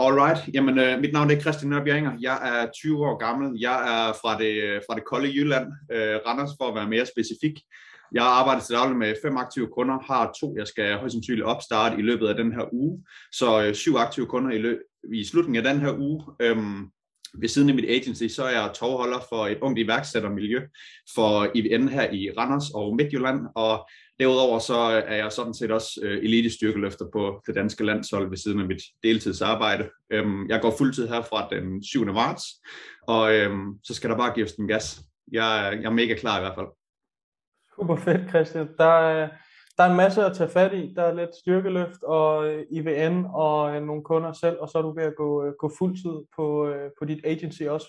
Alright, jamen øh, mit navn er Christian Nørbjerginger. Jeg er 20 år gammel. Jeg er fra det, øh, fra det kolde Jylland, øh, Randers for at være mere specifik. Jeg arbejder til daglig med fem aktive kunder, har to, jeg skal højst sandsynligt opstarte i løbet af den her uge. Så øh, syv aktive kunder i, løb, i slutningen af den her uge. Øhm, ved siden af mit agency, så er jeg tovholder for et ungt iværksættermiljø for IVN her i Randers og Midtjylland, og derudover så er jeg sådan set også øh, elitestyrkeløfter elite styrkeløfter på det danske landshold ved siden af mit deltidsarbejde. Øhm, jeg går fuldtid her fra den 7. marts, og øhm, så skal der bare gives den gas. Jeg, jeg er mega klar i hvert fald. Super fedt, Christian. Der er, der er en masse at tage fat i. Der er lidt styrkeløft og øh, IVN og øh, nogle kunder selv, og så er du ved at gå, øh, gå fuldtid på, på dit agency også.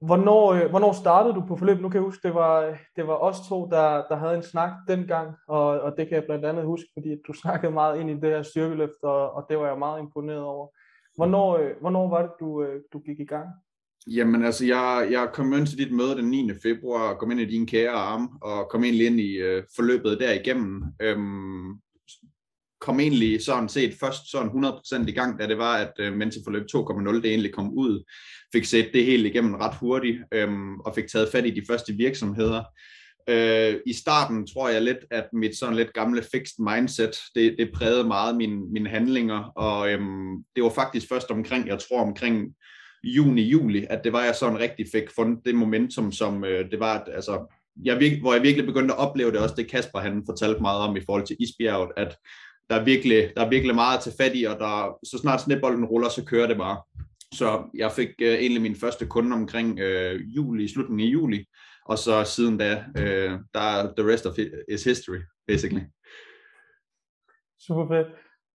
Hvornår, hvornår startede du på forløbet? Nu kan jeg huske, det var, det var os to, der, der havde en snak dengang, og, og det kan jeg blandt andet huske, fordi du snakkede meget ind i det her styrkeløft, og, og det var jeg meget imponeret over. Hvornår, hvornår var det, du, du gik i gang? Jamen altså, jeg, jeg kom ind til dit møde den 9. februar, kom ind i din kære arm, og kom egentlig ind i øh, forløbet derigennem. Øhm, kom egentlig sådan set først sådan 100% i gang, da det var, at øh, mentorforløb 2.0 det egentlig kom ud. Fik set det hele igennem ret hurtigt, øhm, og fik taget fat i de første virksomheder. Øh, I starten tror jeg lidt, at mit sådan lidt gamle fixed mindset, det, det prægede meget mine, mine handlinger, og øhm, det var faktisk først omkring, jeg tror omkring juni-juli, at det var, jeg sådan rigtig fik fundet det momentum, som øh, det var, at, altså, jeg virke, hvor jeg virkelig begyndte at opleve det også, det Kasper han fortalte meget om i forhold til isbjerget, at der er virkelig, der er virkelig meget at tage fat i, og der, så snart snedbolden ruller, så kører det bare. Så jeg fik øh, egentlig min første kunde omkring øh, juli, slutningen af juli, og så siden da, øh, der er the rest of it is history, basically. Super fedt.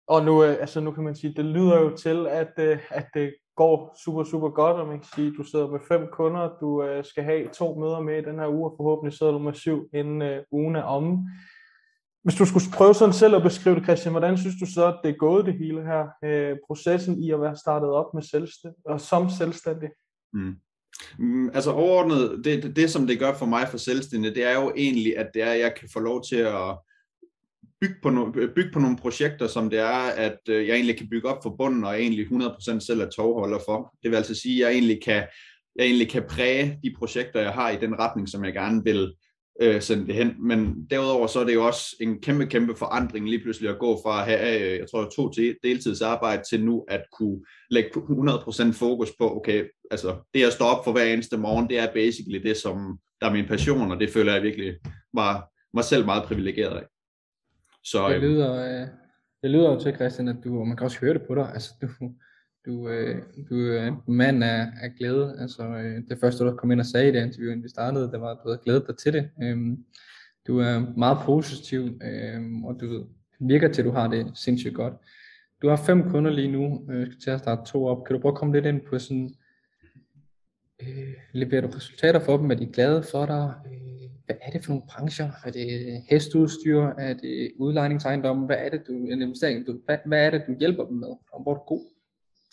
Og nu, øh, altså nu kan man sige, det lyder jo til, at, øh, at det går super, super godt, og man kan sige, du sidder med fem kunder, du øh, skal have to møder med i den her uge, og forhåbentlig sidder du med syv inden øh, ugen er omme. Hvis du skulle prøve sådan selv at beskrive det, Christian, hvordan synes du så, at det er gået det hele her, øh, processen i at være startet op med selvstændig, og som selvstændig? Mm. Mm, altså overordnet, det, det, det som det gør for mig for selvstændig, det er jo egentlig, at det er, at jeg kan få lov til at bygge på, no, bygge på nogle projekter, som det er, at øh, jeg egentlig kan bygge op for bunden, og egentlig 100% selv er tovholder for. Det vil altså sige, at jeg egentlig kan, jeg egentlig kan præge de projekter, jeg har i den retning, som jeg gerne vil øh, sende det hen. Men derudover så er det jo også en kæmpe, kæmpe forandring lige pludselig at gå fra at have, øh, jeg tror, to til deltidsarbejde til nu at kunne lægge 100% fokus på, okay, altså det at stå op for hver eneste morgen, det er basically det, som der er min passion, og det føler jeg virkelig var mig selv meget privilegeret af. Så, det, øhm, lyder, øh, det lyder jo til, Christian, at du, og man kan også høre det på dig, altså du, du, øh, du er mand af, af glæde. Altså, øh, det første, du kom ind og sagde i det interview, inden vi startede, det var, at du havde glædet dig til det. Øhm, du er meget positiv, øhm, og du virker til, at du har det sindssygt godt. Du har fem kunder lige nu, øh, skal til at starte to op. Kan du prøve at komme lidt ind på sådan, øh, leverer du resultater for dem? Er de glade for dig? Øh, hvad er det for nogle brancher? Er det hesteudstyr? Er det udlejningsejendomme? Hvad er det, du, en investering, du, hvad, hvad er det, du hjælper dem med? Og hvor er du god?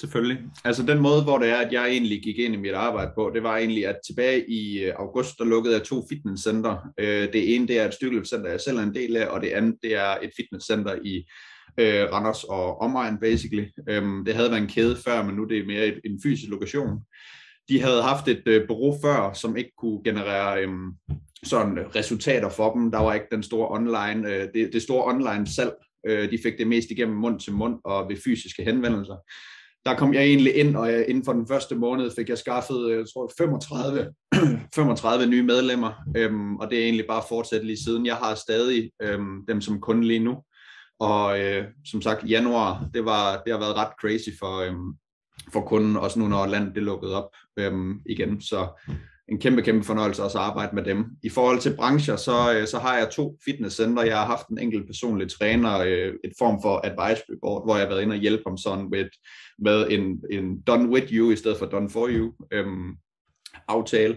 Selvfølgelig. Altså den måde, hvor det er, at jeg egentlig gik ind i mit arbejde på, det var egentlig, at tilbage i øh, august, der lukkede jeg to fitnesscenter. Øh, det ene, det er et styrkeløbscenter, jeg selv er en del af, og det andet, det er et fitnesscenter i øh, Randers og omegn, basically. Øhm, det havde været en kæde før, men nu det er mere et, en fysisk lokation. De havde haft et øh, bureau før, som ikke kunne generere øhm, øh, sådan resultater for dem. Der var ikke den store online, øh, det, det store online salg. Øh, de fik det mest igennem mund til mund og ved fysiske henvendelser. Der kom jeg egentlig ind, og inden for den første måned fik jeg skaffet, øh, jeg tror, 35, 35 nye medlemmer, øhm, og det er egentlig bare fortsat lige siden. Jeg har stadig øhm, dem som kunde lige nu, og øh, som sagt, januar, det, var, det har været ret crazy for, øhm, for kunden, også nu når landet det lukkede op øhm, igen. Så en kæmpe, kæmpe fornøjelse også at arbejde med dem. I forhold til brancher, så, øh, så har jeg to fitnesscenter. Jeg har haft en enkelt personlig træner, øh, et form for advisory board, hvor jeg har været inde og hjælpe ham sådan med, med en, en done with you i stedet for done for you øhm, aftale.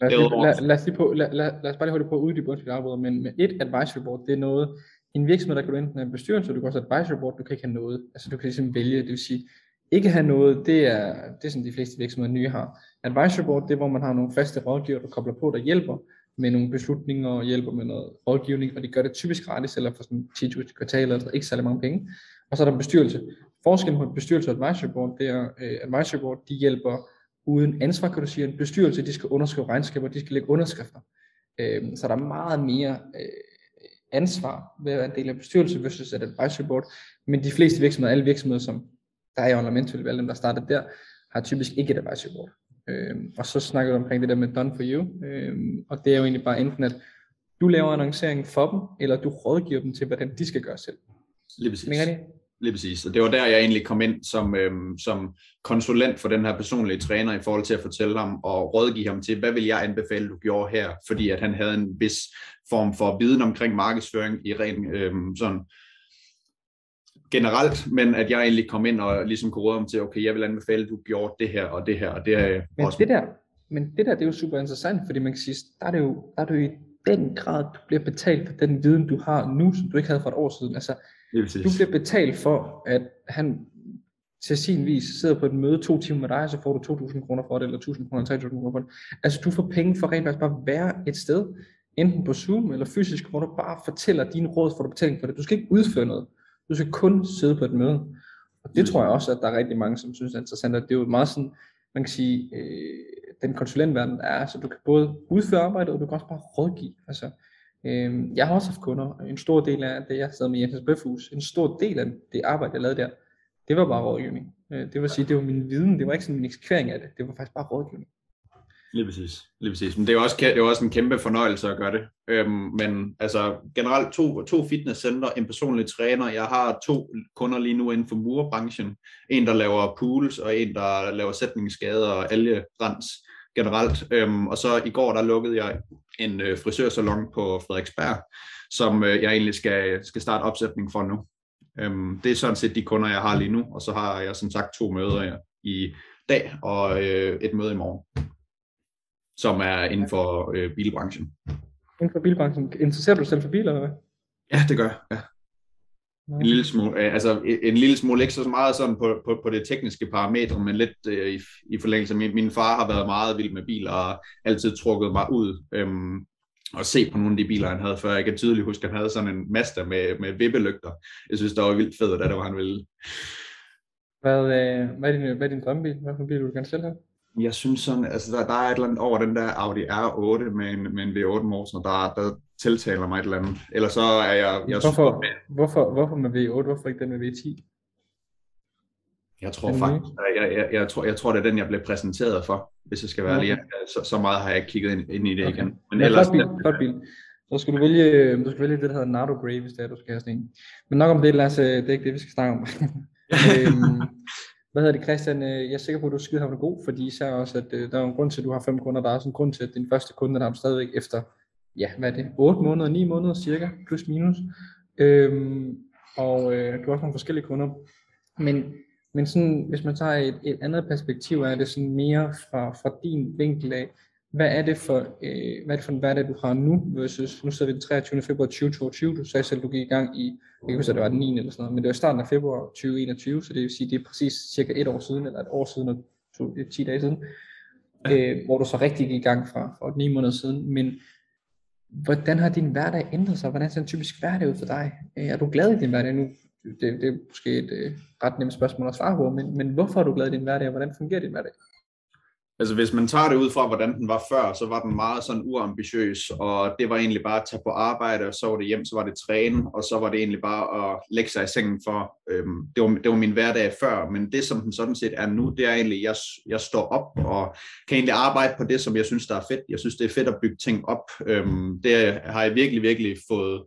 Lad os, lige, lad, lad, os lige på, lad, lad, lad os bare lige holde på ude i de afbryder, men med et advisory board, det er noget, en virksomhed, der kan du enten have en bestyrelse, du kan også have advisory board, du kan ikke have noget. Altså du kan ligesom vælge, det vil sige, ikke have noget, det er, det er sådan de fleste virksomheder nye har. Advisory board, det er hvor man har nogle faste rådgiver, der kobler på, der hjælper med nogle beslutninger og hjælper med noget rådgivning, og de gør det typisk gratis, eller for sådan 10.000 kvartaler, eller ikke særlig mange penge. Og så er der bestyrelse. forskellen på bestyrelse og advisory board, det er, øh, advisory board, de hjælper uden ansvar, kan du sige. En bestyrelse, de skal underskrive regnskaber, de skal lægge underskrifter. Øh, så der er meget mere øh, ansvar ved at være en del af bestyrelse versus et advisory board. Men de fleste virksomheder, alle virksomheder, som der er i Ornamental, alle dem, der starter der, har typisk ikke et advisory board. Øh, og så snakker du omkring det der med done for you. Øh, og det er jo egentlig bare enten, at du laver annoncering for dem, eller du rådgiver dem til, hvordan de skal gøre selv. Lige præcis. det? Lige præcis. Og det var der, jeg egentlig kom ind som, øhm, som konsulent for den her personlige træner i forhold til at fortælle ham og rådgive ham til, hvad vil jeg anbefale, du gjorde her? Fordi at han havde en vis form for viden omkring markedsføring i ren øhm, sådan generelt, men at jeg egentlig kom ind og ligesom kunne råde ham til, okay, jeg vil anbefale, at du gjorde det her og det her, og det er men også... Det der, men det der, det er jo super interessant, fordi man kan sige, der er det jo, der er det jo i den grad, du bliver betalt for den viden, du har nu, som du ikke havde for et år siden. Altså, du bliver betalt for, at han til sin vis sidder på et møde to timer med dig, og så får du 2.000 kroner for det, eller 1.000 kroner, 3.000 kroner for det. Altså du får penge for rent faktisk bare at være et sted, enten på Zoom eller fysisk, hvor du bare fortæller dine råd, for du betaling for det. Du skal ikke udføre noget. Du skal kun sidde på et møde. Og det tror jeg også, at der er rigtig mange, som synes er interessant. Og det er jo meget sådan, man kan sige, øh, den konsulentverden er, altså du kan både udføre arbejdet, og du kan også bare rådgive. Altså, øh, jeg har også haft kunder, en stor del af det, jeg sad med Jens Bøfhus, en stor del af det arbejde, jeg lavede der, det var bare rådgivning. Øh, det vil sige, det var min viden, det var ikke sådan en eksekvering af det, det var faktisk bare rådgivning. Lige præcis. Lige præcis. Men det er også, det er også en kæmpe fornøjelse at gøre det. Øhm, men altså generelt to, to fitnesscenter, en personlig træner. Jeg har to kunder lige nu inden for murbranchen. En, der laver pools, og en, der laver sætningsskader og algerens generelt. Øhm, og så i går, der lukkede jeg en øh, frisørsalon på Frederiksberg, som øh, jeg egentlig skal, skal starte opsætning for nu. Øhm, det er sådan set de kunder, jeg har lige nu, og så har jeg som sagt to møder i dag og øh, et møde i morgen som er inden for øh, bilbranchen. Inden for bilbranchen. Interesserer du dig selv for biler, eller hvad? Ja, det gør jeg. Ja. En lille smule, øh, altså en lille smule, ikke så meget sådan på, på, på det tekniske parametre, men lidt øh, i, i forlængelse. Min, min far har været meget vild med biler og altid trukket mig ud øhm, og se på nogle af de biler, han havde før. Jeg kan tydeligt huske, at han havde sådan en Mazda med, med vippelygter. Jeg synes, det var vildt fedt, da det var, han ville. Hvad, øh, hvad, er din, hvad er din drømmebil? Hvad for bil vil du gerne selv have? Jeg synes sådan, altså der, der er et eller andet over den der Audi R8 med en, med en V8 motor, der, der tiltaler mig et eller andet. Eller så er jeg... jeg hvorfor, med. hvorfor, hvorfor med V8? Hvorfor ikke den med V10? Jeg tror den faktisk, jeg, jeg, jeg, tror, jeg tror, det er den, jeg blev præsenteret for, hvis jeg skal være okay. ærlig. Så, så meget har jeg ikke kigget ind, ind i det okay. igen. Men ja, ellers... Bil, flot bil. Så skal du vælge, du skal vælge det, der hedder Nardo Grey, hvis det er, du skal have sådan en. Men nok om det, Lasse, det er ikke det, vi skal snakke om. øhm, hvad hedder det, Christian? Øh, jeg er sikker på, at du er skidehavende god, fordi især også, at øh, der er en grund til, at du har fem kunder. Der er også en grund til, at din første kunde, der er stadigvæk efter, ja, hvad er det, 8 måneder, 9 måneder cirka, plus minus. Øhm, og øh, du har også nogle forskellige kunder. Men, men sådan, hvis man tager et, et andet perspektiv, er det sådan mere fra, fra din vinkel af, hvad er det for, øh, hvad er det for en hverdag, du har nu, versus, nu sidder vi den 23. februar 2022, du sagde selv, du gik i gang i, jeg kan huske, at det var den 9. eller sådan noget, men det var starten af februar 2021, så det vil sige, det er præcis cirka et år siden, eller et år siden, og to, 10 dage siden, øh, hvor du så rigtig gik i gang fra, for 9 måneder siden, men hvordan har din hverdag ændret sig? Hvordan ser en typisk hverdag ud for dig? Øh, er du glad i din hverdag nu? Det, det er måske et øh, ret nemt spørgsmål at svare på, men, men hvorfor er du glad i din hverdag, og hvordan fungerer din hverdag? Altså hvis man tager det ud fra, hvordan den var før, så var den meget sådan uambitiøs, og det var egentlig bare at tage på arbejde, og så var det hjem, så var det træne, og så var det egentlig bare at lægge sig i sengen for, øhm, det, var, det var min hverdag før, men det som den sådan set er nu, det er egentlig, jeg, jeg står op og kan egentlig arbejde på det, som jeg synes, der er fedt. Jeg synes, det er fedt at bygge ting op. Øhm, det har jeg virkelig, virkelig fået,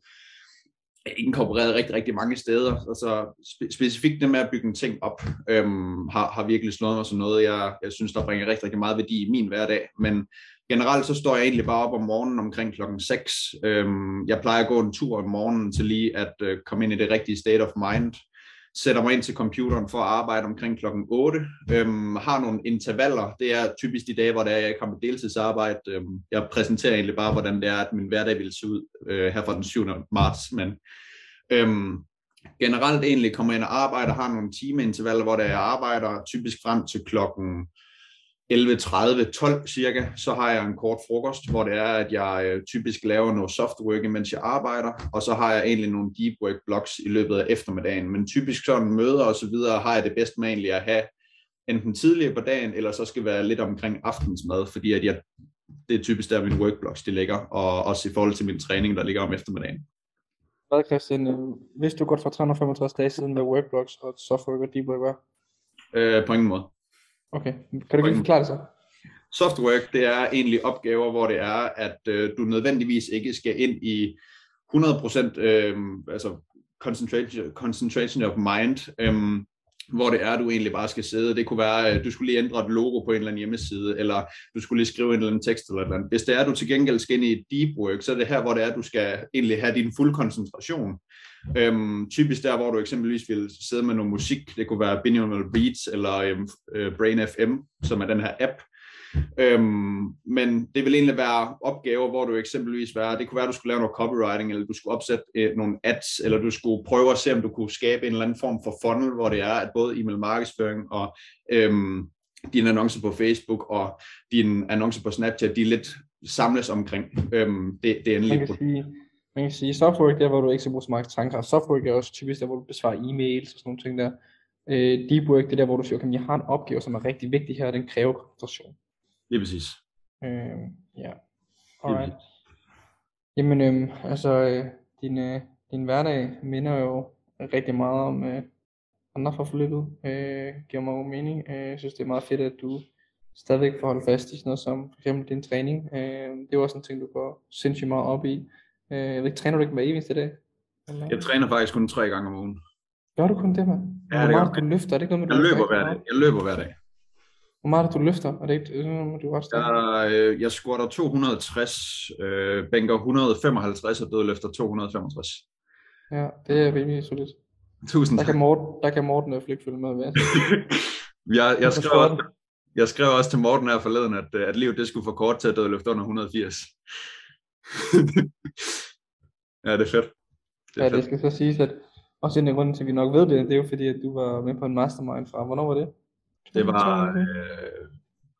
inkorporeret rigtig, rigtig mange steder. Altså spe- specifikt det med at bygge en ting op, øhm, har, har virkelig slået mig som noget, jeg, jeg synes, der bringer rigtig, rigtig meget værdi i min hverdag. Men generelt så står jeg egentlig bare op om morgenen omkring klokken 6. Øhm, jeg plejer at gå en tur om morgenen til lige at øh, komme ind i det rigtige state of mind. Sætter mig ind til computeren for at arbejde omkring klokken 8. Øhm, har nogle intervaller. Det er typisk de dage, hvor det er, jeg ikke har mit deltidsarbejde. Øhm, jeg præsenterer egentlig bare, hvordan det er, at min hverdag vil se ud øh, her fra den 7. marts. Men øhm, generelt egentlig kommer jeg ind og arbejder, har nogle timeintervaller, hvor der jeg arbejder typisk frem til klokken 11.30-12 cirka, så har jeg en kort frokost, hvor det er, at jeg øh, typisk laver noget softwork, mens jeg arbejder, og så har jeg egentlig nogle deep work blocks i løbet af eftermiddagen. Men typisk sådan møder og så videre, har jeg det bedst med egentlig at have enten tidligere på dagen, eller så skal være lidt omkring aftensmad, fordi at jeg, det er typisk der, mine workblocks de ligger, og også i forhold til min træning, der ligger om eftermiddagen. Hvad Christian, øh, hvis du godt for 365 dage siden med workblocks og softwork og deep work var? Øh, på ingen måde. Okay, kan du ikke forklare det så? Softwork, det er egentlig opgaver, hvor det er, at øh, du nødvendigvis ikke skal ind i 100% øh, altså concentration, concentration of mind, øh, hvor det er, du egentlig bare skal sidde. Det kunne være, at du skulle lige ændre et logo på en eller anden hjemmeside, eller du skulle lige skrive en eller anden tekst eller et eller andet. Hvis det er, at du til gengæld skal ind i deep work, så er det her, hvor det er, at du skal egentlig have din fuld koncentration. Øhm, typisk der, hvor du eksempelvis vil sidde med noget musik, det kunne være Binaural Beats eller øhm, øh, Brain FM, som er den her app. Øhm, men det vil egentlig være opgaver, hvor du eksempelvis være, det kunne være, at du skulle lave noget copywriting, eller du skulle opsætte øh, nogle ads, eller du skulle prøve at se, om du kunne skabe en eller anden form for funnel, hvor det er, at både e-mail markedsføring og øhm, dine annoncer på Facebook og dine annoncer på Snapchat, de lidt samles omkring øhm, det, det endelige. Man kan sige, software der, hvor du ikke skal bruge så meget tanker. Software er også typisk der, hvor du besvarer e-mails og sådan nogle ting der. Øh, deep work, det er der, hvor du siger, okay, jeg har en opgave, som er rigtig vigtig her, og den kræver koncentration. Lige præcis. Øh, ja. Alright. Jamen, øhm, altså, øh, din, øh, din hverdag minder jo rigtig meget om øh, andre fra forløbet. Øh, giver mig jo mening. Øh, jeg synes, det er meget fedt, at du stadigvæk får holde fast i sådan noget som for eksempel din træning. Øh, det er også en ting, du går sindssygt meget op i. Øh, jeg ved ikke, træner du ikke hver eneste dag? Eller? Jeg træner faktisk kun tre gange om ugen. Gør du kun det, mand? Ja, det gør du løfter? Er det ikke noget med, jeg løber hver dag. Jeg løber hver dag. Hvor meget du løfter? Er det ikke du også jeg, øh, jeg squatter 260, øh, bænker 155 og dødløfter 265. Ja, det er rimelig solidt. Tusind tak. Der kan Morten, der kan Morten i ikke følge med. Med. jeg, jeg, skrev også, jeg skrev også til Morten her forleden, at, at livet det skulle for kort til at dødløfte under 180. ja, det er fedt. Det er ja, fedt. det skal så siges, at også en af grunden til, at vi nok ved det, det er jo fordi, at du var med på en mastermind fra, hvornår var det? Det var, øh,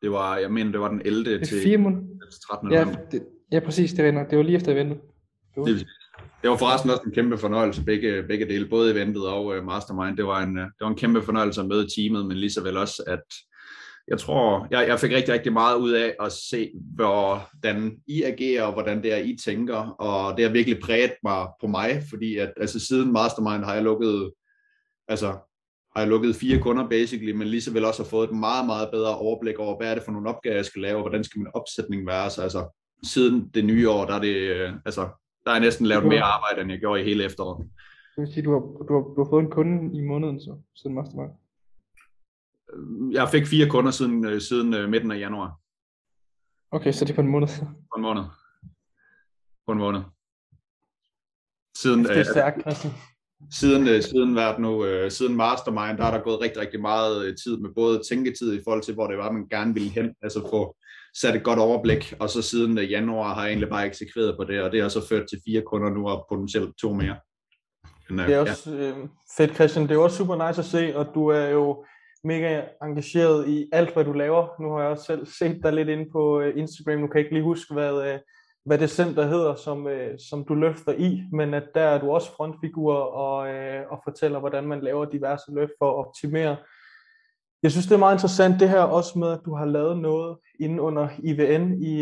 det var, jeg mener, det var den 11. Det til, fire måneder. 13. Ja, det, ja, præcis, det var, det var lige efter eventet. Det var. Det, det var forresten også en kæmpe fornøjelse, begge, begge dele, både eventet og uh, Mastermind. Det var, en, det var en kæmpe fornøjelse at møde teamet, men lige så vel også, at jeg tror, jeg, jeg fik rigtig, rigtig meget ud af at se, hvordan I agerer, og hvordan det er, I tænker, og det har virkelig præget mig på mig, fordi at, altså, siden Mastermind har jeg lukket, altså, har jeg lukket fire kunder basically, men lige så vel også har fået et meget, meget bedre overblik over, hvad er det for nogle opgaver, jeg skal lave, og hvordan skal min opsætning være, så altså, siden det nye år, der er det, øh, altså, der er næsten lavet mere arbejde, end jeg gjorde i hele efteråret. Det vil sige, du har, du har, du har fået en kunde i måneden så, siden Mastermind? Jeg fik fire kunder siden, øh, siden øh, midten af januar. Okay, så det er på en måned? På en måned. På en måned. Siden, det er øh, stærkt, Christian. Siden, siden, været nu, siden Mastermind, der er der gået rigtig, rigtig meget tid med både tænketid i forhold til, hvor det var, man gerne ville hen, altså få sat et godt overblik, og så siden januar har jeg egentlig bare eksekveret på det, og det har så ført til fire kunder nu, og potentielt to mere. Men, det er også ja. øh, fedt, Christian. Det er også super nice at se, og du er jo mega engageret i alt, hvad du laver. Nu har jeg også selv set dig lidt inde på øh, Instagram. Nu kan jeg ikke lige huske, hvad, øh, hvad det center hedder, som, øh, som du løfter i, men at der er du også frontfigur og, og fortæller, hvordan man laver diverse løft for at optimere. Jeg synes, det er meget interessant det her også med, at du har lavet noget inde under IVN i,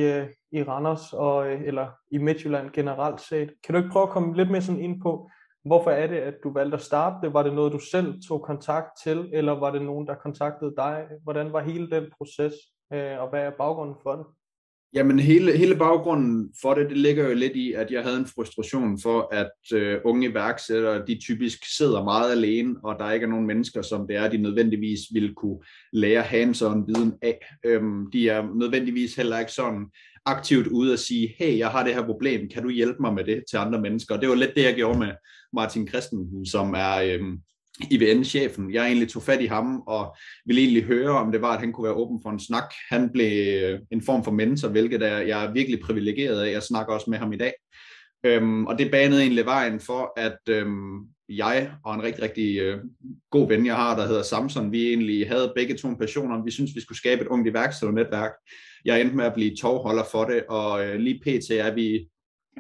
i Randers, og, eller i Midtjylland generelt set. Kan du ikke prøve at komme lidt mere sådan ind på, Hvorfor er det, at du valgte at starte det? Var det noget, du selv tog kontakt til, eller var det nogen, der kontaktede dig? Hvordan var hele den proces, øh, og hvad er baggrunden for det? Jamen hele, hele baggrunden for det, det ligger jo lidt i, at jeg havde en frustration for, at øh, unge iværksættere, de typisk sidder meget alene, og der ikke er nogen mennesker, som det er, de nødvendigvis vil kunne lære hands-on viden af. Øhm, de er nødvendigvis heller ikke sådan aktivt ude og sige, hey, jeg har det her problem, kan du hjælpe mig med det til andre mennesker? Og det var lidt det, jeg gjorde med Martin Christensen, som er øhm, IVN-chefen. Jeg egentlig tog fat i ham og ville egentlig høre, om det var, at han kunne være åben for en snak. Han blev øh, en form for mentor, hvilket er, jeg er virkelig privilegeret af. Jeg snakker også med ham i dag. Øhm, og det banede egentlig vejen for, at øhm, jeg og en rigtig, rigtig øh, god ven, jeg har, der hedder Samson, vi egentlig havde begge to en passion om, vi synes, vi skulle skabe et ungt iværksætternetværk. Jeg endte med at blive tovholder for det, og øh, lige pt. er vi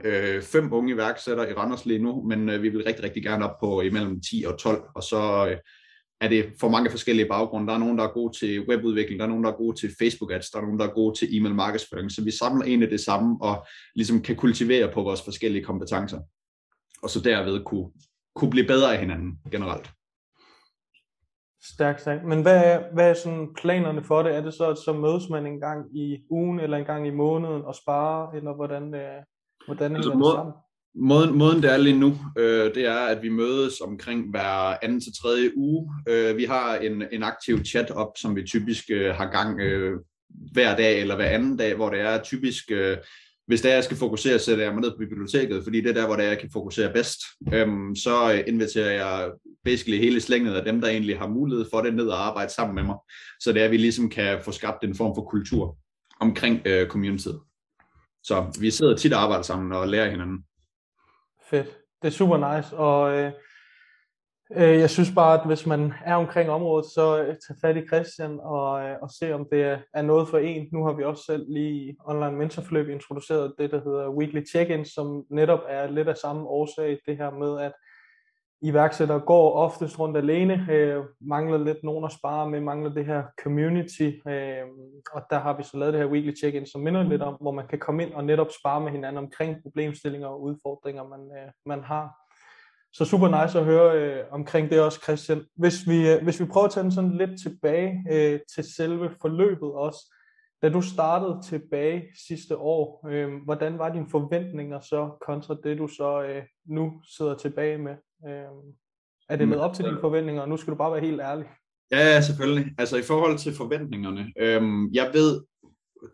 øh, fem unge iværksættere i Randers lige nu, men øh, vi vil rigtig, rigtig gerne op på imellem 10 og 12, og så øh, er det for mange forskellige baggrunde. Der er nogen, der er gode til webudvikling, der er nogen, der er gode til Facebook ads, der er nogen, der er gode til e-mail markedsføring. Så vi samler egentlig det samme og ligesom kan kultivere på vores forskellige kompetencer. Og så derved kunne, kunne blive bedre af hinanden generelt. Stærkt sagt. Men hvad er, hvad er sådan planerne for det? Er det så, at så mødes man en gang i ugen eller en gang i måneden og sparer, eller hvordan, øh, hvordan altså, hænger det sammen? Måden, måden det er lige nu, øh, det er, at vi mødes omkring hver anden til tredje uge. Øh, vi har en, en aktiv chat op, som vi typisk øh, har gang øh, hver dag eller hver anden dag, hvor det er typisk, øh, hvis det er, jeg skal fokusere, sætter jeg mig ned på biblioteket, fordi det er der, hvor det er, jeg kan fokusere bedst. Øhm, så inviterer jeg basically hele slænget af dem, der egentlig har mulighed for det, ned og arbejde sammen med mig. Så det er, at vi ligesom kan få skabt en form for kultur omkring øh, communityet. Så vi sidder tit og arbejder sammen og lærer hinanden. Fedt. Det er super nice, og øh, Øh, jeg synes bare, at hvis man er omkring området, så øh, tag fat i Christian og, øh, og se, om det er, er noget for en. Nu har vi også selv lige i online mentorforløb introduceret det, der hedder Weekly Check-in, som netop er lidt af samme årsag, det her med, at iværksættere går oftest rundt alene, øh, mangler lidt nogen at spare med, mangler det her community, øh, og der har vi så lavet det her weekly check-in, som minder lidt om, hvor man kan komme ind og netop spare med hinanden omkring problemstillinger og udfordringer, man, øh, man har. Så super nice at høre øh, omkring det også, Christian. Hvis vi, øh, hvis vi prøver at tage den sådan lidt tilbage øh, til selve forløbet også, da du startede tilbage sidste år, øh, hvordan var dine forventninger så kontra det, du så øh, nu sidder tilbage med? Øh, er det med op til dine forventninger, og nu skal du bare være helt ærlig? Ja, selvfølgelig. Altså i forhold til forventningerne. Øhm, jeg ved,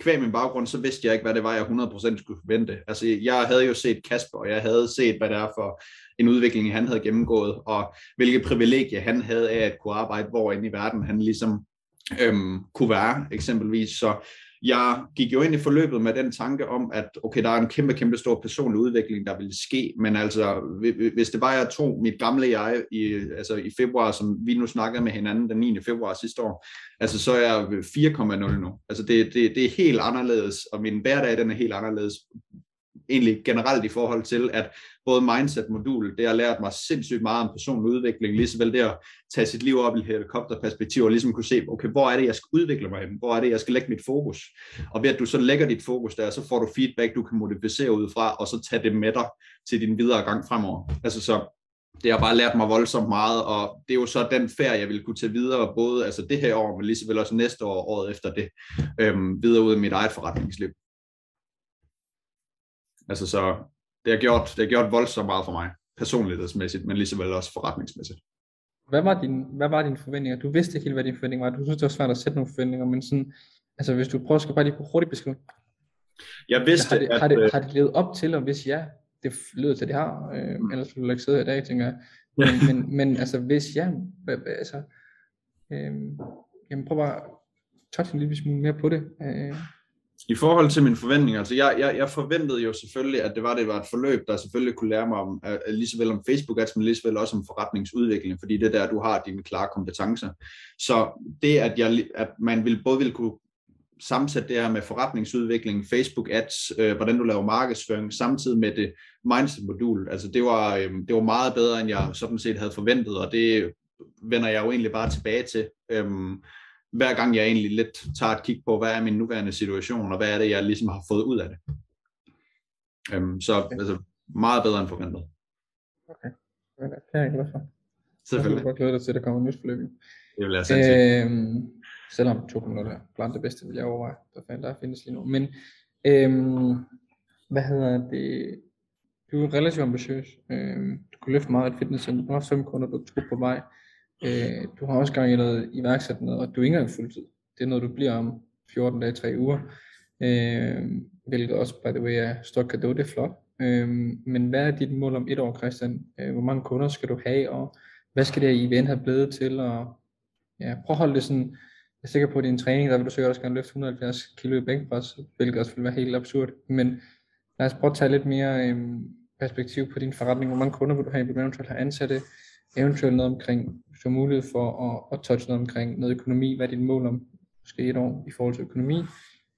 kvæg min baggrund, så vidste jeg ikke, hvad det var, jeg 100% skulle forvente. Altså jeg havde jo set Kasper, og jeg havde set, hvad det er for en udvikling, han havde gennemgået, og hvilke privilegier han havde af at kunne arbejde, hvor i verden han ligesom øhm, kunne være, eksempelvis. Så jeg gik jo ind i forløbet med den tanke om, at okay, der er en kæmpe, kæmpe stor personlig udvikling, der ville ske, men altså, hvis det bare jeg tog mit gamle jeg i, altså i februar, som vi nu snakkede med hinanden den 9. februar sidste år, altså så er jeg 4,0 nu. Altså det, det, det er helt anderledes, og min hverdag den er helt anderledes egentlig generelt i forhold til, at både mindset-modul, det har lært mig sindssygt meget om personlig udvikling, lige såvel det at tage sit liv op i helikopterperspektiv, og ligesom kunne se, okay, hvor er det, jeg skal udvikle mig hen? Hvor er det, jeg skal lægge mit fokus? Og ved at du så lægger dit fokus der, så får du feedback, du kan modificere ud fra, og så tage det med dig til din videre gang fremover. Altså så, det har bare lært mig voldsomt meget, og det er jo så den færd, jeg vil kunne tage videre, både altså det her år, men lige så vel også næste år, året efter det, øhm, videre ud i mit eget forretningsliv. Altså så det har gjort, det har gjort voldsomt meget for mig, personlighedsmæssigt, men lige så vel også forretningsmæssigt. Hvad var, din, hvad var dine forventninger? Du vidste ikke helt, hvad dine forventninger var. Du synes, det var svært at sætte nogle forventninger, men sådan, altså hvis du prøver, skal bare lige hurtigt beskrive. Jeg vidste, har det, at, har, det, øh, har det levet op til, og hvis ja, det lyder til, at det har, øh, mm. ellers ville du ikke sidde her i dag, tænker jeg. Men, men, men altså hvis ja, altså, øh, jamen prøv bare at touch en lille smule mere på det. Øh, i forhold til mine forventninger, altså jeg, jeg, jeg forventede jo selvfølgelig, at det var, det var et forløb, der selvfølgelig kunne lære mig om, uh, lige så vel om Facebook ads, men lige så vel også om forretningsudvikling, fordi det er der, du har dine klare kompetencer. Så det, at, jeg, at man vil, både ville kunne sammensætte det her med forretningsudvikling, Facebook ads, øh, hvordan du laver markedsføring, samtidig med det mindset-modul. Altså det var, øh, det var meget bedre, end jeg sådan set havde forventet, og det vender jeg jo egentlig bare tilbage til. Øh, hver gang jeg egentlig lidt tager et kig på, hvad er min nuværende situation, og hvad er det, jeg ligesom har fået ud af det. Øhm, så okay. altså, meget bedre end forventet. Okay, det er jeg glad for. Selvfølgelig. Jeg glæder dig til, at der kommer nyt forløb. Det vil jeg sige. Øhm, selvom to minutter er blandt det bedste, vil jeg overveje, der, der findes lige nu. Men øhm, hvad hedder det? Du er relativt ambitiøs. Øhm, du kunne løfte meget et fitnesscenter. Du har fem kunder, du er på vej. Øh, du har også gang i noget iværksættende, og du er ikke engang fuldtid. Det er noget, du bliver om 14 dage, 3 uger. Øh, hvilket også, by the way, er stort kado, det er flot. Øh, men hvad er dit mål om et år, Christian? Øh, hvor mange kunder skal du have, og hvad skal det her event have blevet til? Og, ja, prøv at holde det sådan, jeg er sikker på, at din træning, der vil du sikkert også gerne løfte 170 kilo i bænkpres, hvilket også vil være helt absurd. Men lad os prøve at tage lidt mere øh, perspektiv på din forretning? Hvor mange kunder vil du have? Vil du eventuelt have ansatte? Eventuelt noget omkring, hvis du har mulighed for at, at touche noget omkring noget økonomi. Hvad er dit mål om måske et år i forhold til økonomi?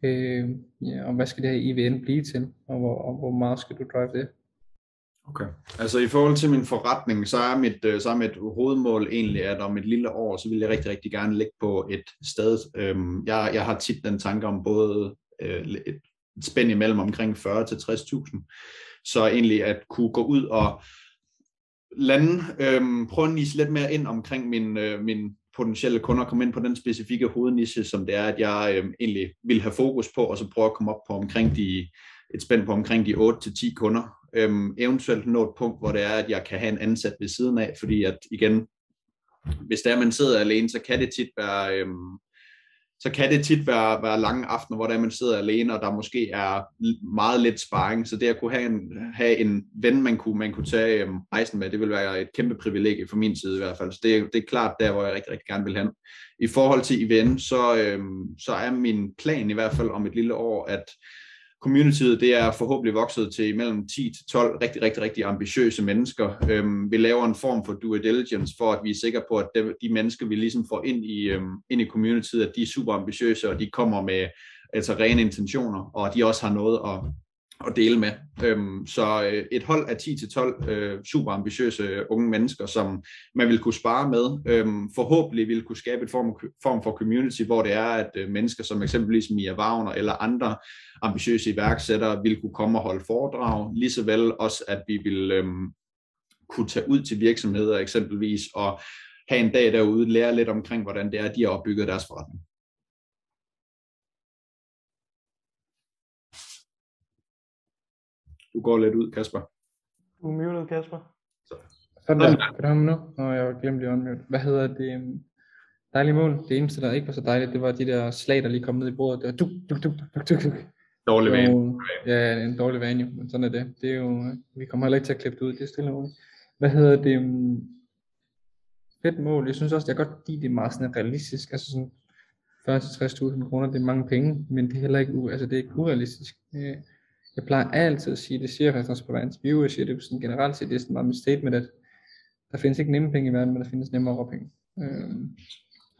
Øh, ja, og hvad skal det her IVN blive til? Og hvor, og hvor meget skal du drive det? Okay. Altså i forhold til min forretning, så er mit, øh, så er mit hovedmål egentlig, at om et lille år, så vil jeg rigtig, rigtig gerne ligge på et sted. Øhm, jeg, jeg har tit den tanke om både øh, et spænd imellem omkring 40 til 60.000. Så egentlig at kunne gå ud og lande, øhm, prøve at nise lidt mere ind omkring min, øh, min potentielle kunder, komme ind på den specifikke hovedniche, som det er, at jeg øh, egentlig vil have fokus på, og så prøve at komme op på omkring de, et spænd på omkring de 8-10 kunder. Øhm, eventuelt nå et punkt, hvor det er, at jeg kan have en ansat ved siden af, fordi at igen, hvis der man sidder alene, så kan det tit være, øhm, så kan det tit være, være lange aftener, hvor der man sidder alene, og der måske er meget lidt sparring. Så det at kunne have en, have en ven, man kunne, man kunne tage øhm, rejsen med, det vil være et kæmpe privilegie for min side i hvert fald. Så det, det er klart der, hvor jeg rigtig, rigtig gerne vil hen. I forhold til IVN, så, øhm, så er min plan i hvert fald om et lille år, at communityet det er forhåbentlig vokset til mellem 10 til 12 rigtig, rigtig, rigtig ambitiøse mennesker. Øhm, vi laver en form for due diligence for, at vi er sikre på, at de, de mennesker, vi ligesom får ind i, øhm, ind i communityet, at de er super ambitiøse, og de kommer med altså rene intentioner, og de også har noget at, at dele med. Øhm, så øh, et hold af 10-12 øh, super ambitiøse unge mennesker, som man vil kunne spare med, øhm, forhåbentlig vil kunne skabe et form, form for community, hvor det er, at øh, mennesker som eksempelvis Mia Wagner eller andre ambitiøse iværksættere vil kunne komme og holde foredrag, lige så vel også, at vi vil øhm, kunne tage ud til virksomheder eksempelvis og have en dag derude, lære lidt omkring, hvordan det er, de har opbygget deres forretning. Du går lidt ud, Kasper. Du er muted, Kasper. Så. Sådan der. Kan du høre mig nu? Nå, jeg har glemt lige unmute. Hvad hedder det? Dejlig mål. Det eneste, der ikke var så dejligt, det var de der slag, der lige kom ned i bordet. Det var duk, duk, duk, duk, duk, duk. Dårlig vane. Ja, en dårlig vane jo, men sådan er det. det er jo, vi kommer heller ikke til at klippe det ud, det er stille og Hvad hedder det? Fedt mål. Jeg synes også, jeg godt lide det meget sådan realistisk. Altså sådan 40-60.000 kroner, det er mange penge, men det er heller ikke, altså det er ikke urealistisk. Jeg plejer altid at sige, det siger jeg faktisk også på hver interview, jeg siger det sådan generelt set, det er sådan meget mit statement, at der findes ikke nemme penge i verden, men der findes nemmere penge. Øh,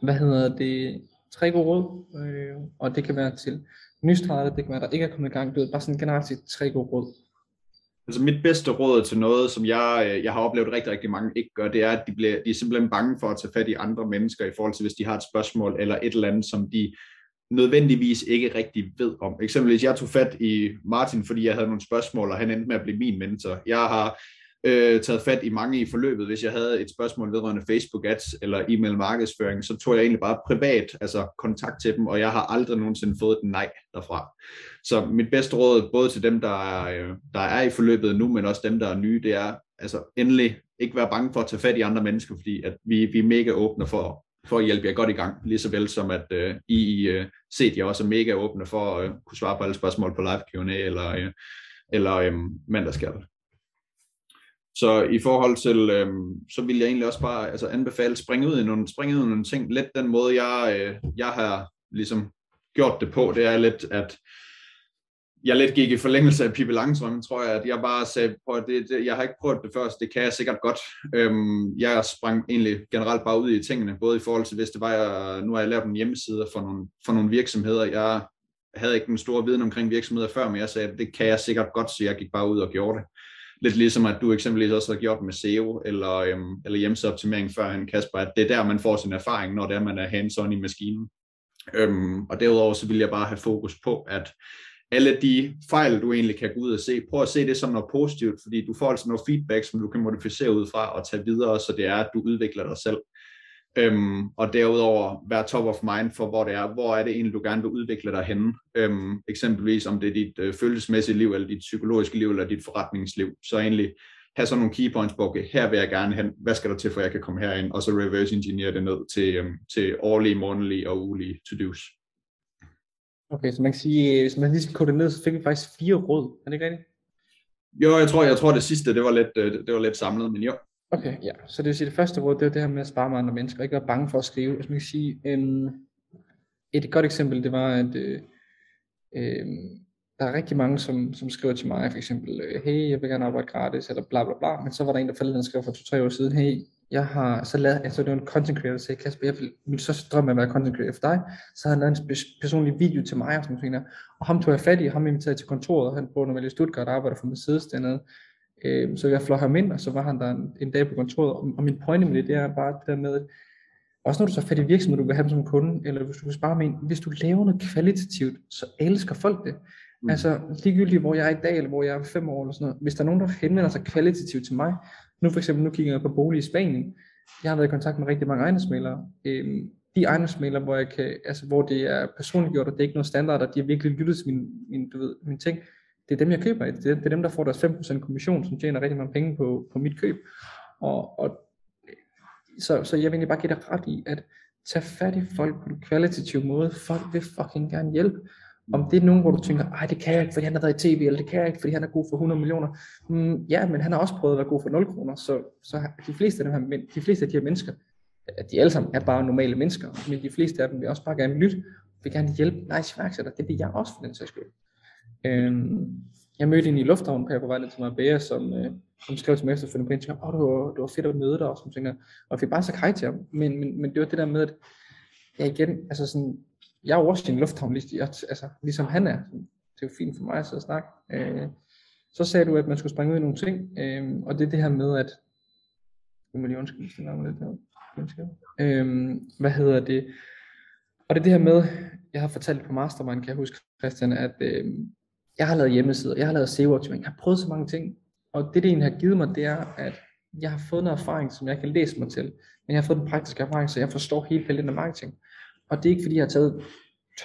hvad hedder det? Tre gode råd, øh, og det kan være til nystartet, det kan være, der ikke er kommet i gang, du ved, bare sådan generelt set tre gode råd. Altså mit bedste råd til noget, som jeg, øh, jeg har oplevet rigtig, rigtig mange ikke gør, det er, at de, bliver, de er simpelthen bange for at tage fat i andre mennesker i forhold til, hvis de har et spørgsmål eller et eller andet, som de nødvendigvis ikke rigtig ved om. Eksempelvis, jeg tog fat i Martin, fordi jeg havde nogle spørgsmål, og han endte med at blive min mentor. Jeg har øh, taget fat i mange i forløbet. Hvis jeg havde et spørgsmål vedrørende Facebook ads eller e-mail markedsføring, så tog jeg egentlig bare privat altså kontakt til dem, og jeg har aldrig nogensinde fået et nej derfra. Så mit bedste råd, både til dem, der er, der er i forløbet nu, men også dem, der er nye, det er altså endelig ikke være bange for at tage fat i andre mennesker, fordi at vi, vi er mega åbne for, for at hjælpe jer godt i gang, lige så vel som at øh, I øh, set jer også er mega åbne for at øh, kunne svare på alle spørgsmål på live Q&A eller, øh, eller øh, mandagskald. Så i forhold til, øh, så vil jeg egentlig også bare altså anbefale springe ud i nogle, springe ud i nogle ting. Lidt den måde, jeg, øh, jeg har ligesom gjort det på, det er lidt, at jeg lidt gik i forlængelse af Pippi Langstrøm, tror jeg, at jeg bare sagde, på, det, det, jeg har ikke prøvet det først, det kan jeg sikkert godt. Øhm, jeg sprang egentlig generelt bare ud i tingene, både i forhold til, hvis det var, jeg, nu har jeg lavet en hjemmeside for nogle, for nogle virksomheder, jeg havde ikke den store viden omkring virksomheder før, men jeg sagde, at det kan jeg sikkert godt, så jeg gik bare ud og gjorde det. Lidt ligesom at du eksempelvis også har gjort med SEO eller, øhm, eller hjemmesideoptimering før, Kasper, at det er der, man får sin erfaring, når det er, man er hands-on i maskinen. Øhm, og derudover så vil jeg bare have fokus på, at alle de fejl, du egentlig kan gå ud og se, prøv at se det som noget positivt, fordi du får altså noget feedback, som du kan modificere ud fra og tage videre, så det er, at du udvikler dig selv. Øhm, og derudover være top of mind for, hvor det er, hvor er det egentlig, du gerne vil udvikle dig henne. Øhm, eksempelvis om det er dit øh, følelsesmæssige liv, eller dit psykologiske liv, eller dit forretningsliv. Så egentlig have sådan nogle key points på, okay, her vil jeg gerne hen, hvad skal der til, for jeg kan komme herind, og så reverse engineer det ned til, øhm, til årlige, månedlige og ugelige to-dos. Okay, så man kan sige, hvis man lige det ned, så fik vi faktisk fire råd. Er det ikke rigtigt? Jo, jeg tror, jeg tror det sidste, det var lidt, øh, det var lidt samlet, men jo. Okay, ja. Så det vil sige, det første råd, det er det her med at spare med andre mennesker, ikke være bange for at skrive. Hvis man kan sige, øhm, et godt eksempel, det var, at øh, øh, der er rigtig mange, som, som skriver til mig, for eksempel, øh, hey, jeg vil gerne arbejde gratis, eller bla bla bla, men så var der en, der faldt, der skrev for to-tre år siden, hey, jeg har så lavet, altså det var en content creator, der sagde, Kasper, jeg vil, min største drøm er at være content creator for dig, så havde han lavet en personlig video til mig, og sådan noget, og ham tog jeg fat i, ham inviterede til kontoret, han bor normalt i Stuttgart, og arbejder for Mercedes dernede, øh, så jeg fløj ham ind, og så var han der en, en dag på kontoret, og, og min pointe med det, det er bare det der med, også når du så fat i virksomhed, du vil have dem som kunde, eller hvis du vil spare med en, hvis du laver noget kvalitativt, så elsker folk det. Mm. Altså ligegyldigt hvor jeg er i dag, eller hvor jeg er fem år, eller sådan noget. Hvis der er nogen, der henvender sig kvalitativt til mig, nu for eksempel, nu kigger jeg på bolig i Spanien, jeg har været i kontakt med rigtig mange ejendomsmalere. Øhm, de ejendomsmalere, hvor, jeg kan, altså, hvor det er personligt gjort, og det er ikke noget standard, og de har virkelig lyttet til min, min, du ved, min ting, det er dem, jeg køber Det er, det er dem, der får deres 5% kommission, som tjener rigtig mange penge på, på mit køb. Og, og så, så jeg vil egentlig bare give dig ret i, at tage fat i folk på en kvalitativ måde. Folk vil fucking gerne hjælpe. Om det er nogen, hvor du tænker, ej det kan jeg ikke, fordi han har været i tv, eller det kan jeg ikke, fordi han er god for 100 millioner. Mm, ja, men han har også prøvet at være god for 0 kroner, så, så de fleste af, dem her, de fleste af de her mennesker, de alle sammen er bare normale mennesker, men de fleste af dem vil også bare gerne lytte, vil gerne hjælpe nice iværksætter, det vil jeg også for den sags skyld. Øhm, jeg mødte en i lufthavnen, på vej ned til Marbella, som, øh, som skrev til mig efterfølgende på Instagram, åh, oh, det var, det var fedt at møde dig, og, som tænker, og jeg fik bare så hej til ham, men, men, men det var det der med, at jeg igen, altså sådan, jeg er jo også i en lufthavn, altså, ligesom han er. Det er jo fint for mig at sidde og snakke. Øh, så sagde du, at man skulle springe ud i nogle ting, øh, og det er det her med, at nu må lige undskylde, hvis det lidt der. Øh, hvad hedder det? Og det er det her med, jeg har fortalt på Mastermind, kan jeg huske, Christian, at øh, jeg har lavet hjemmesider, jeg har lavet SEO-optimering, jeg har prøvet så mange ting, og det det egentlig har givet mig, det er, at jeg har fået noget erfaring, som jeg kan læse mig til, men jeg har fået den praktiske erfaring, så jeg forstår hele paletten af marketing. Og det er ikke fordi, jeg har taget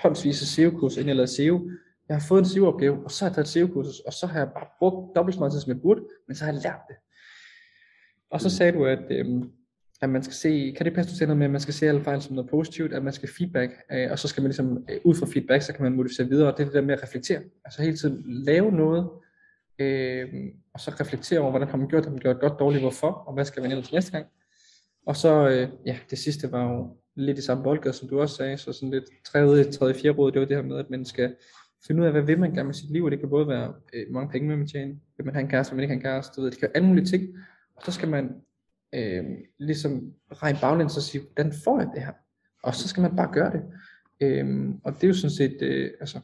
tonsvis af SEO-kurser, inden jeg lavede SEO. Jeg har fået en SEO-opgave, og så har jeg taget et SEO-kursus, og så har jeg bare brugt dobbelt så meget tid, som jeg burde, men så har jeg lært det. Og så sagde du, at, øhm, at man skal se, kan det passe, du siger noget med, at man skal se alle fejl som noget positivt, at man skal feedback, øh, og så skal man ligesom, øh, ud fra feedback, så kan man modificere videre, og det er det der med at reflektere. Altså hele tiden lave noget, øh, og så reflektere over, hvordan har man gjort det, har man gjort godt, dårligt, hvorfor, og hvad skal man ellers næste gang. Og så, øh, ja, det sidste var jo lidt i samme boldgade, som du også sagde, så sådan lidt tredje, tredje, fjerde råd, det var det her med, at man skal finde ud af, hvad vil man gerne med sit liv, og det kan både være, øh, mange penge med man tjene, vil man have en kæreste, vil man ikke have en kæreste, du ved, det kan være alle mulige ting, og så skal man øh, ligesom regne baglæns og sige, hvordan får jeg det her? Og så skal man bare gøre det. Øh, og det er jo sådan set, øh, altså,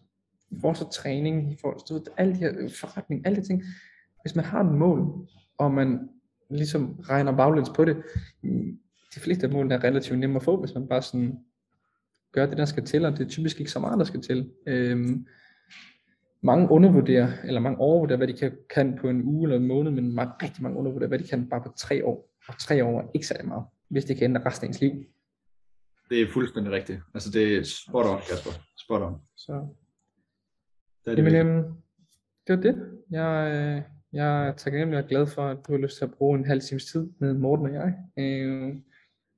i forhold til træning, i forhold til alle de her øh, forretning, alle de ting, hvis man har et mål, og man ligesom regner baglæns på det, de fleste af målene er relativt nemme at få, hvis man bare sådan gør det, der skal til, og det er typisk ikke så meget, der skal til. Øhm, mange undervurderer, eller mange overvurderer, hvad de kan, kan på en uge eller en måned, men mange, rigtig mange undervurderer, hvad de kan bare på tre år. Og tre år er ikke særlig meget, hvis det kan ændre resten af ens liv. Det er fuldstændig rigtigt. Altså det er spot on, Kasper. Spot on. Så. Det, er det, Jamen, øhm, det var det. Jeg, øh, jeg er taknemmelig og glad for, at du har lyst til at bruge en halv times tid med Morten og jeg. Øh,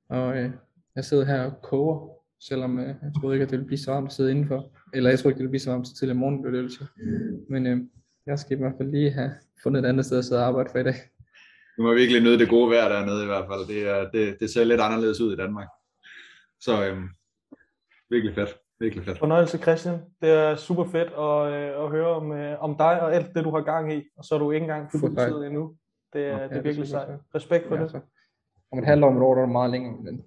og øh, jeg sidder her og koger, selvom øh, jeg troede ikke, at det ville blive så varmt at sidde indenfor. Eller jeg troede ikke, det ville blive så varmt til i morgen, blev det til. Men øh, jeg skal i hvert fald lige have fundet et andet sted at sidde og arbejde for i dag. Du må virkelig nyde det gode vejr dernede i hvert fald. Det, er, det, det ser lidt anderledes ud i Danmark. Så øh, virkelig fedt. Virkelig fedt. Fornøjelse Christian. Det er super fedt at, øh, at høre om, øh, om dig og alt det, du har gang i. Og så er du ikke engang tid endnu. Det, er, ja, det er virkelig sejt. Respekt for ja, det. Så om et halvt år, om et år, der er meget længere. Men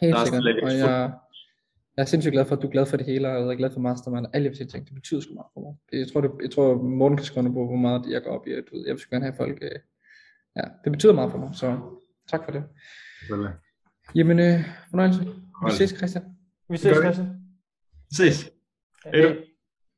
helt sikkert. Og jeg, jeg er sindssygt glad for, at du er glad for det hele, og jeg er glad for Mastermind, og alle de ting, det betyder sgu meget for mig. Jeg tror, det, jeg tror Morten kan skrive på, hvor meget jeg går op i, at jeg vil gerne have folk, øh, ja, det betyder meget for mig, så tak for det. Jamen, øh, fornøjelse. Vi ses, Christian. Vi ses, Christian. Ses. Hej.